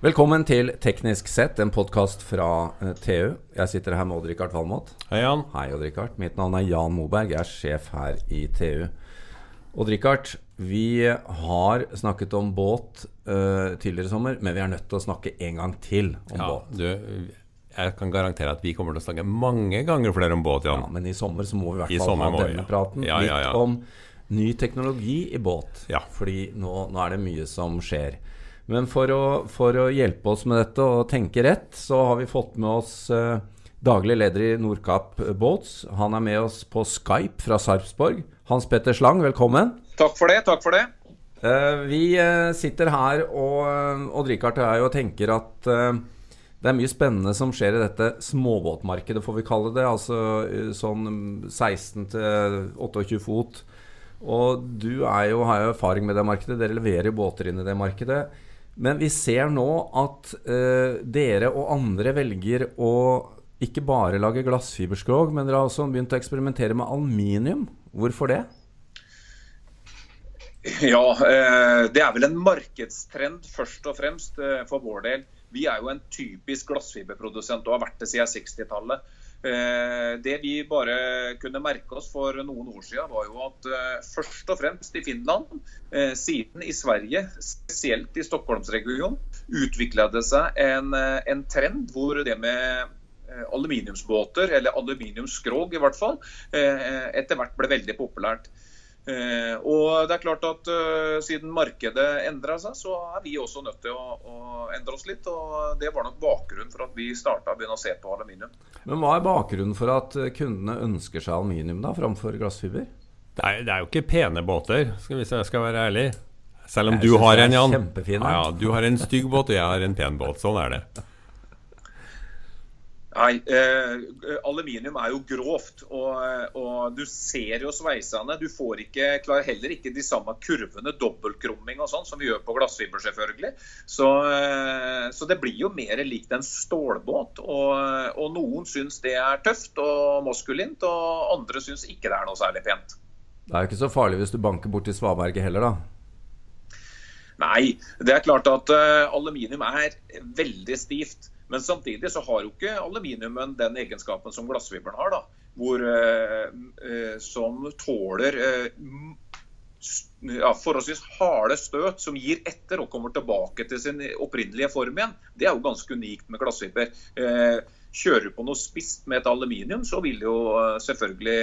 Velkommen til Teknisk sett, en podkast fra eh, TU. Jeg sitter her med Odd-Rikard Valmot. Hei, Jan. Hei, Odd-Rikard. Mitt navn er Jan Moberg. Jeg er sjef her i TU. Odd-Rikard, vi har snakket om båt uh, tidligere i sommer, men vi er nødt til å snakke en gang til om Ja, båt. du, jeg kan garantere at vi kommer til å snakke mange ganger flere om båt, Jan. Ja, men i sommer så må vi i hvert fall ha denne ja. praten. Ja, ja, ja. Litt om ny teknologi i båt. Ja. Fordi nå, nå er det mye som skjer. Men for å, for å hjelpe oss med dette og tenke rett, så har vi fått med oss eh, daglig leder i Nordkapp Boats. Han er med oss på Skype fra Sarpsborg. Hans Petter Slang, velkommen. Takk for det. takk for det. Eh, vi eh, sitter her og og drikker til og og tenker at eh, det er mye spennende som skjer i dette småbåtmarkedet, får vi kalle det. Altså eh, sånn mm, 16 til 28 fot. Og du er jo, har jo erfaring med det markedet. Dere leverer jo båter inn i det markedet. Men vi ser nå at eh, dere og andre velger å ikke bare lage glassfiberskrog, men dere har også begynt å eksperimentere med aluminium. Hvorfor det? Ja, eh, det er vel en markedstrend først og fremst eh, for vår del. Vi er jo en typisk glassfiberprodusent og har vært det siden 60-tallet. Eh, Det vi bare kunne merke oss for noen år siden, var jo at eh, først og fremst i Finland, eh, siden i Sverige, spesielt i Stockholmsregionen, utvikla det seg en, en trend hvor det med aluminiumsbåter, eller aluminiumsskrog i hvert fall, etter hvert ble veldig populært. Eh, og det er klart at eh, Siden markedet endra seg, så er vi også nødt til å, å endre oss litt. og Det var nok bakgrunnen for at vi starta å begynne å se på aluminium. Men hva er bakgrunnen for at eh, kundene ønsker seg aluminium da, framfor glassfiber? Det er, det er jo ikke pene båter, skal hvis jeg skal være ærlig. Selv om Jeg du har en, Jan. Ja, ja, du har en stygg båt, og jeg har en pen båt. Sånn er det. Nei, eh, Aluminium er jo grovt, og, og du ser jo sveisene. Du får ikke, klarer heller ikke de samme kurvene, dobbeltkrumming og sånn, som vi gjør på glassfiber, selvfølgelig. Så, eh, så det blir jo mer likt en stålbåt. Og, og noen syns det er tøft og maskulint, og andre syns ikke det er noe særlig pent. Det er jo ikke så farlig hvis du banker borti svaberget heller, da. Nei, det er klart at uh, aluminium er veldig stivt. Men samtidig så har jo ikke aluminiumen den egenskapen som glassfiberen har. da, hvor, eh, eh, Som tåler eh, ja, forholdsvis harde støt som gir etter og kommer tilbake til sin opprinnelige form igjen. Det er jo ganske unikt med glassfiber. Eh, Kjører du på noe spisst med et aluminium, så vil det jo eh, selvfølgelig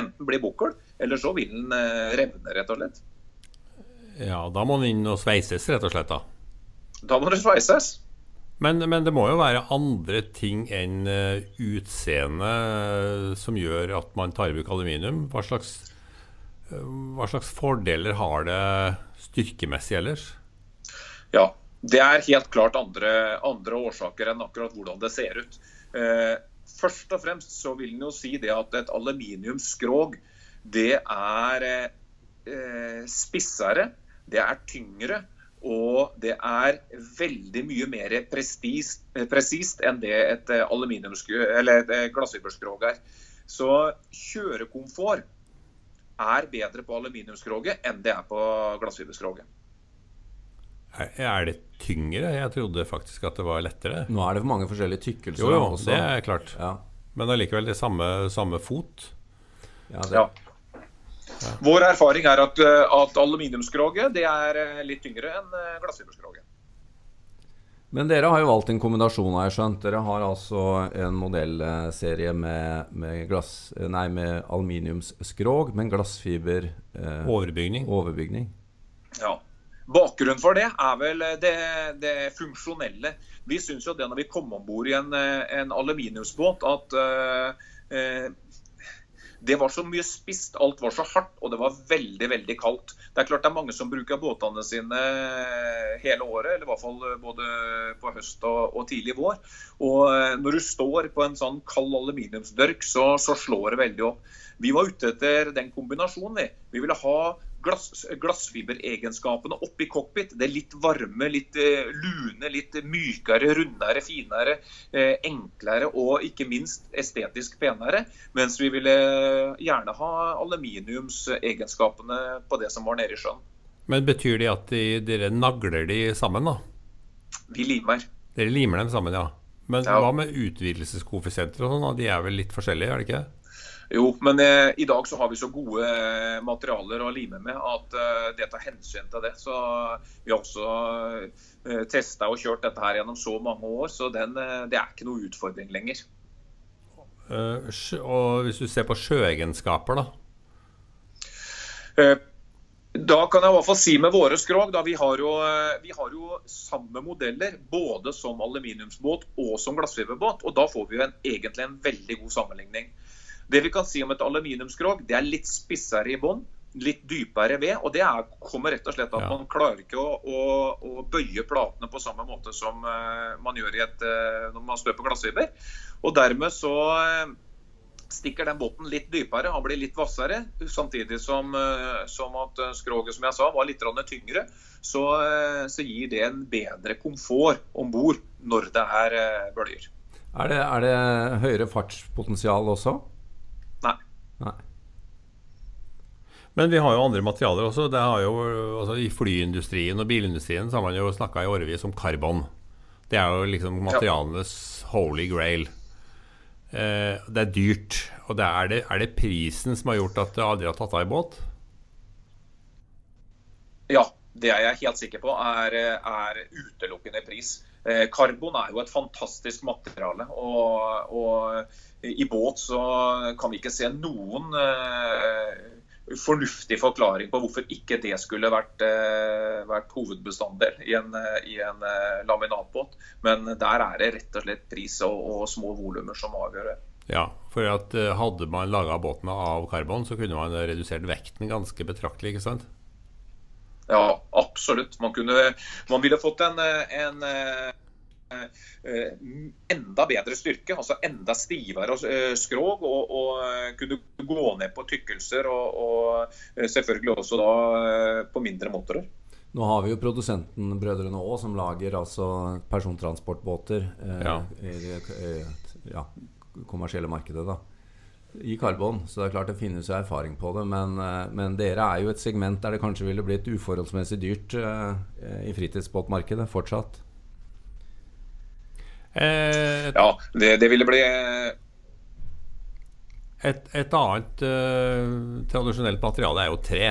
enten bli bukkel, eller så vil den eh, revne, rett og slett. Ja, da må den inn og sveises, rett og slett. da. Da må den sveises. Men, men det må jo være andre ting enn uh, utseende eh, som gjør at man tar i bruk aluminium. Hva slags, eh, hva slags fordeler har det styrkemessig ellers? Ja, det er helt klart andre, andre årsaker enn akkurat hvordan det ser ut. Eh, først og fremst så vil en jo si det at et aluminiumsskrog det er eh, spissere, det er tyngre. Og det er veldig mye mer presist, enn det et eh, eller et eh, glassfiberskrog er. Så kjørekomfort er bedre på aluminiumskroget enn det er på glassfiberskroget. Er, er det tyngre? Jeg trodde faktisk at det var lettere. Nå er det mange forskjellige tykkelser Jo, jo, også. det er klart. Ja, Men allikevel det samme, samme fot. ja, det, Ja. Vår erfaring er at, eh, at aluminiumskroget det er eh, litt tyngre enn eh, glassfiberskroget. Men dere har jo valgt en kombinasjon, har jeg skjønt. Dere har altså en modellserie med, med, glass, nei, med aluminiumsskrog, men glassfiber eh, Overbygning. overbygning. Ja. Bakgrunnen for det er vel det, det funksjonelle. Vi syns jo det når vi kom om bord i en, en aluminiumsbåt, at eh, det var så mye spist, alt var så hardt, og det var veldig veldig kaldt. Det er klart det er mange som bruker båtene sine hele året, eller i hvert fall både på høst og, og tidlig vår. Og eh, når du står på en sånn kald aluminiumsdørk, så, så slår det veldig opp. Vi var ute etter den kombinasjonen. Vi, vi ville ha glass, glassfiberegenskapene oppi cockpit. Det er litt varme, litt eh, lune, litt mykere, rundere, finere, eh, enklere og ikke minst estetisk penere. Mens vi ville gjerne ha aluminiumsegenskapene på det som var nede i sjøen. Men betyr det at de, dere nagler de sammen, da? Vi limer. Dere limer dem sammen, ja. Men Ja. hva med utvidelseskoeffisienter og sånn? De er vel litt forskjellige, er det ikke? Jo, men eh, i dag så har vi så gode eh, materialer å lime med at eh, det tar hensyn til det. Så vi har også eh, testa og kjørt dette her gjennom så mange år, så den, eh, det er ikke noe utfordring lenger. Eh, og hvis du ser på sjøegenskaper, da. Eh, Da kan jeg i hvert fall si med våre skrog, da vi har jo, eh, vi har jo samme modeller både som aluminiumsbåt og som glassfiberbåt. Og da får vi jo en, egentlig en veldig god sammenligning. Det vi kan si om et aluminiumskrog, det er litt spissere i bånn, litt dypere ved. Og det er, kommer rett og slett at Ja. man klarer ikke å, å, å bøye platene på samme måte som uh, man gjør i et, uh, når man står på glassfiber. Og dermed så uh, stikker den båten litt dypere, han blir litt hvassere. Samtidig som, som at skroget som jeg sa, var litt tyngre. Så, så gir det en bedre komfort om bord når det er bølger. Er det, er det høyere fartspotensial også? Nei. Men vi har jo andre materialer også. Det har jo, altså I flyindustrien og bilindustrien så har man jo snakka i årevis om karbon. Det er jo liksom materialenes holy grail. Eh, det er dyrt. Og det er, det, er det prisen som har gjort at det aldri har tatt av i båt? Ja, det er jeg helt sikker på er, er utelukkende pris. Eh, Karbon er jo et fantastisk materiale. Og, og i båt så kan vi ikke se noen eh, fornuftig forklaring på hvorfor ikke det skulle vært, eh, vært hovedbestanddel i en, eh, i en laminatbåt. Men der er det rett og slett pris og, og små volumer som avgjør det. Ja, for at hadde man laga båten av karbon, så kunne man redusert vekten ganske betraktelig, ikke sant? Ja, absolutt. Man, kunne, man ville fått en, en enda bedre styrke, altså enda stivere eh, skrog, og, og eh, kunne gå ned på tykkelser, og, og eh, selvfølgelig også da eh, på mindre motorer. Nå har vi jo produsenten Brødrene Aa som lager altså persontransportbåter eh, Ja. i det eh, ja, kommersielle markedet. da i karbon, så det er klart det finnes jo erfaring på det. Men, eh, men dere er jo et segment der det kanskje ville blitt uforholdsmessig dyrt eh, i fritidsbåtmarkedet fortsatt. Eh, Ja, det, det ville bli Et, et annet uh, tradisjonelt materiale er jo tre.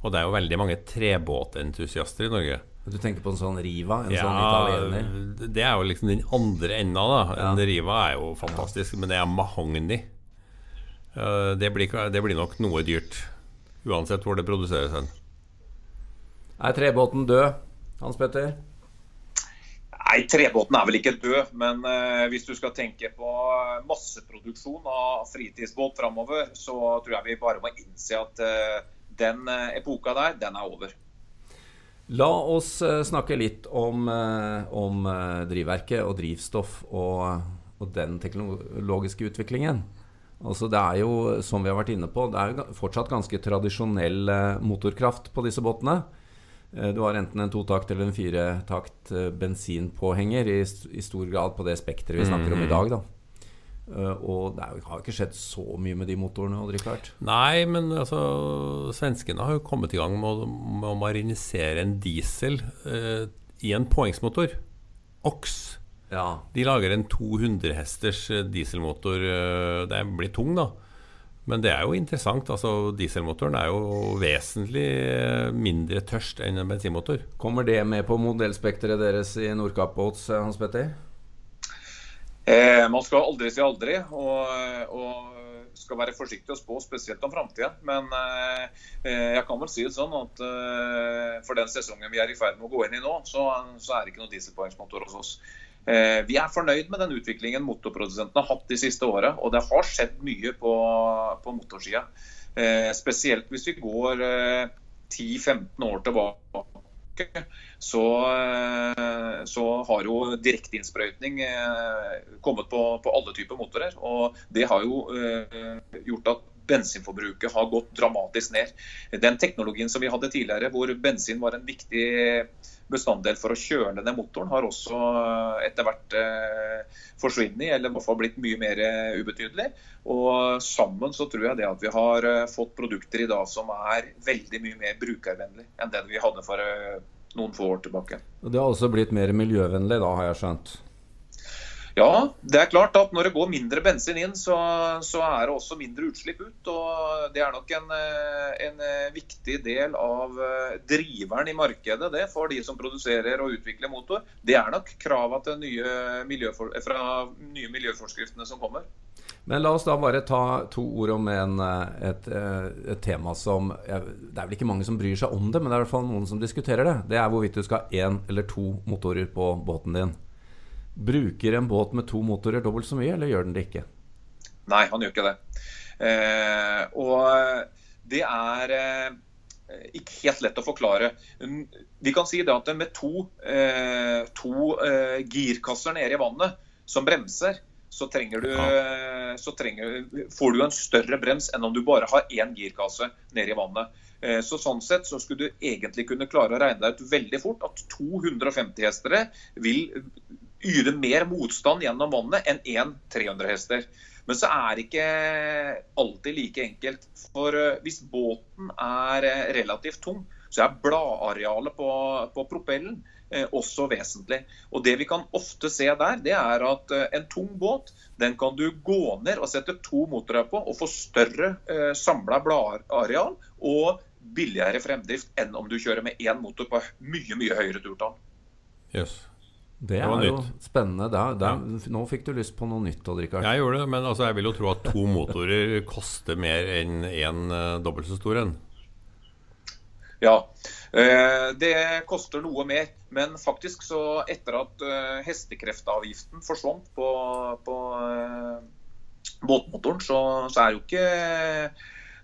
Og det er jo veldig mange trebåtentusiaster i Norge. Du tenker på en sånn Riva, en sånn italiener? det er jo liksom den andre enda, da. Ja. En Riva er jo fantastisk, men det er mahogni. Uh, det, blir, det blir nok noe dyrt. Uansett hvor det produseres hen. Er trebåten død, Hans Petter? Nei, trebåten er vel ikke død, men eh, hvis du skal tenke på masseproduksjon av fritidsbåt framover, så tror jeg vi bare må innse at eh, den eh, epoka der, den er over. La oss eh, snakke litt om, eh, om drivverket og drivstoff og, og den teknologiske utviklingen. Altså det er jo, som vi har vært inne på, det er jo fortsatt ganske tradisjonell motorkraft på disse båtene. Eh, Du har enten en totakt eller en firetakt eh, bensinpåhenger i, i stor grad på det spekteret vi snakker om i dag. da. Eh, Og det har ikke skjedd så mye med de motorene. Klart Nei, men altså Svenskene har jo kommet i gang med å, med å marinisere en diesel eh, i en påhengsmotor. OX. Ja. De lager en 200 hesters dieselmotor. eh, Det blir tung, da. Men det er jo interessant. altså Dieselmotoren er jo vesentlig eh, mindre tørst enn en bensinmotor. Kommer det med på modellspekteret deres i Nordkapp Boats, eh, Hans Petter? Eh, man skal aldri si aldri, og, og skal være forsiktig å spå, spesielt om framtida. Men eh, eh, jeg kan vel si det sånn at eh, for den sesongen vi er i ferd med å gå inn i nå, så, så er det ikke noen dieselpoengsmotor hos oss. Eh, vi er fornøyd med den utviklingen motorprodusentene har hatt de siste åra, og det har skjedd mye på, på motorsida. Eh, spesielt hvis vi går eh, 10-15 år tilbake så, eh, så har jo direkteinnsprøytning eh, kommet på, på alle typer motorer. Og det har jo eh, gjort at bensinforbruket har gått dramatisk ned. Den teknologien som vi hadde tidligere, hvor bensin var en viktig bestanddel for å kjøle ned motoren, har også eh, etter hvert eh, forsvunnet, eller i hvert fall blitt mye mer eh, ubetydelig. Og sammen så tror jeg det at vi har eh, fått produkter i dag som er veldig mye mer brukervennlig enn det vi hadde for noen få år tilbake. Og Det har også blitt mer miljøvennlig, da, har jeg skjønt? Ja, det er klart at når det går mindre bensin inn, så, så er det også mindre utslipp ut. og Det er nok en, eh, en, eh, viktig del av eh, driveren i markedet det for de som produserer og utvikler motor. Det er nok krava til nye fra nye miljøforskriftene som kommer. Men la oss da bare ta to ord om en, et, et, tema som Det er vel ikke mange som bryr seg om det, men det er i hvert fall noen som diskuterer det. Det er hvorvidt du skal ha én eller to motorer på båten din. Bruker en båt med to motorer dobbelt så mye, eller gjør den det ikke? Nei, han gjør ikke det. Eh, og det er eh, ikke helt lett å forklare. Vi kan si det at med to, eh, to eh, girkasser nede i vannet som bremser, så, trenger du, ja. så trenger, får du en større brems enn om du bare har én girkasse nede i vannet. Eh, så Sånn sett så skulle du egentlig kunne klare å regne deg ut veldig fort at 250 hestere vil yte mer motstand gjennom vannet enn én 300 hester. Men så er det ikke alltid like enkelt. For eh, hvis båten er eh, relativt tung, så er bladarealet på, på propellen eh, også vesentlig. Og Det vi kan ofte se der, det er at eh, en tung båt den kan du gå ned og sette to motorer på og få større eh, samla bladareal og billigere fremdrift enn om du kjører med én motor på mye mye høyere turtall. Yes. Det er det jo spennende. Der, der, ja. Nå fikk du lyst på noe nytt. Richard. Jeg gjorde det, men altså, jeg vil jo tro at to motorer koster mer enn én en, uh, dobbelt så stor en. Ja, uh, det koster noe mer. Men faktisk så etter at uh, hestekreftavgiften forsvant på, på båtmotoren, så, så, er jo ikke,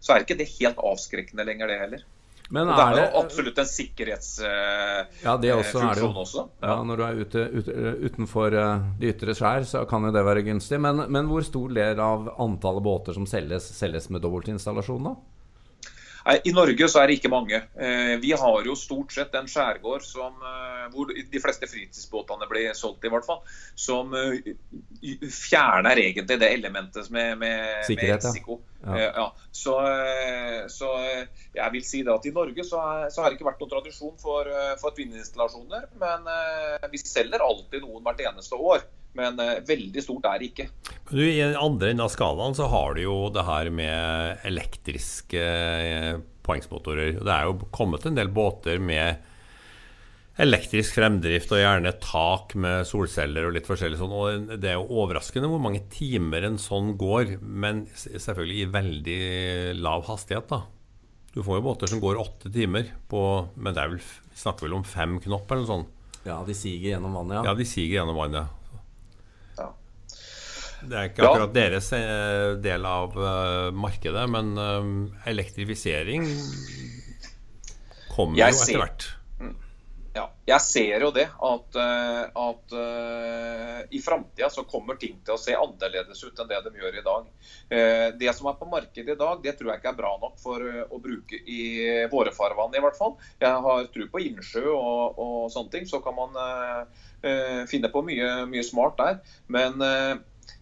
så er ikke det helt avskrekkende lenger, det heller. Men og det er, er jo absolutt en sikkerhetsfunksjon ja, det også, er det også. Ja. ja. Når du er ute, ut, utenfor eh, de ytre skjær, så kan jo det være gunstig. Men, men hvor stor del av antallet båter som selges, selges med dobbeltinstallasjon, da? I Norge så er det ikke mange. Eh, vi har jo stort sett en skjærgård som, eh, hvor de fleste fritidsbåtene blir solgt, i hvert fall. Som eh, fjerner egentlig det elementet med, med, med risiko. Ja. Ja. Så, så, jeg vil si det at i Norge så, er, så har det ikke vært noen tradisjon for, for tvinninstallasjoner. Men vi selger alltid noen hvert eneste år. Men veldig stort er det ikke. Du, I den andre enden av skalaen så har du jo det her med elektriske eh, poengsmotorer. Det er jo kommet en del båter med elektrisk fremdrift og gjerne tak med solceller og litt forskjellig sånn. Og det er jo overraskende hvor mange timer en sånn går, men selvfølgelig i veldig lav hastighet, da. Du får jo båter som går åtte timer på Men det er vel, vi snakker vel om fem knopp eller noe sånt. Ja, de siger gjennom vannet, ja. Ja, de siger gjennom vannet. Det er ikke akkurat ja. deres eh, del av uh, markedet, men uh, elektrifisering kommer jeg jo etter hvert. Jeg ser jo det, at, uh, at i framtida så kommer ting til å se annerledes ut enn det de gjør i dag. det som er på markedet i dag, det tror jeg ikke er bra nok for å bruke i våre farvann, i hvert fall. Jeg har tro på innsjø og, og sånne ting, så kan man finne på mye, mye smart der. Men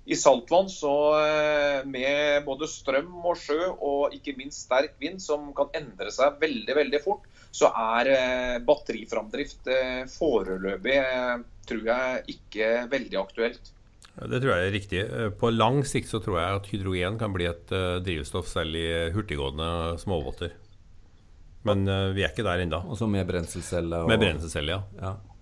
i saltvann så eh, med både strøm og sjø og ikke minst sterk vind som kan endre seg veldig veldig fort, så er eh, batteriframdrift eh, foreløpig tror jeg ikke veldig aktuelt. Det tror jeg er riktig. På lang sikt så tror jeg at hydrogen kan bli et drivstoff selv i hurtiggående småbåter. Men vi er ikke der ennå. Også med brenselcelle? Og... Med brenselcelle, ja. ja.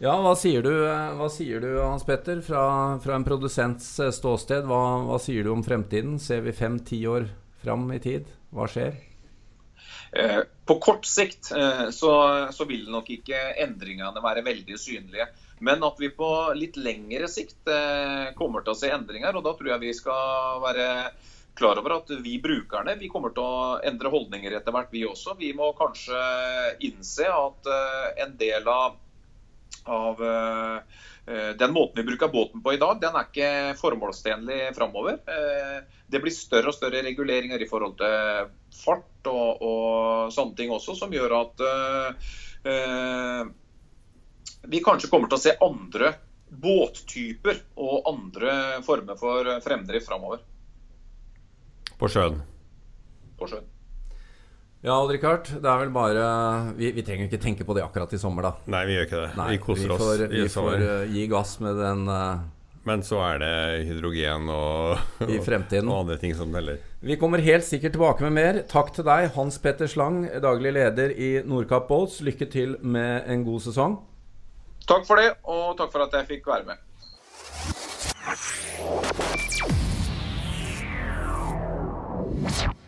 Ja, hva sier du, hva sier du Hans Petter, fra, fra en produsents eh, ståsted? Hva, hva, sier du om fremtiden? Ser vi fem-ti år fram i tid? Hva skjer? Eh, på kort sikt eh, så, så, vil nok ikke endringene være veldig synlige. Men at vi på litt lengre sikt kommer til å se endringer. Og da tror jeg vi skal være klar over at vi brukerne vi kommer til å endre holdninger etter hvert, vi også. Vi må kanskje innse at en del av av eh, eh, den måten vi bruker båten på i dag, den er ikke formålstjenlig framover. Eh, det blir større og større reguleringer i forhold til fart og, og sånne ting også, som gjør at uh, vi kanskje kommer til å se andre båttyper og andre former for fremdrift framover. På sjøen? På sjøen. Ja, Odd-Rikard, det er vel bare vi, vi, trenger ikke tenke på det akkurat i sommer, da. Nei, vi gjør ikke det. Nei, vi koser vi får, vi får uh, gi gass med den uh, Men så er det hydrogen og, i fremtiden. og andre ting som teller. Vi kommer helt sikkert tilbake med mer. Takk til deg, Hans Petter Slang, daglig leder i Nordkapp Boats. Lykke til med en god sesong. Takk for det, og takk for at jeg fikk være med. you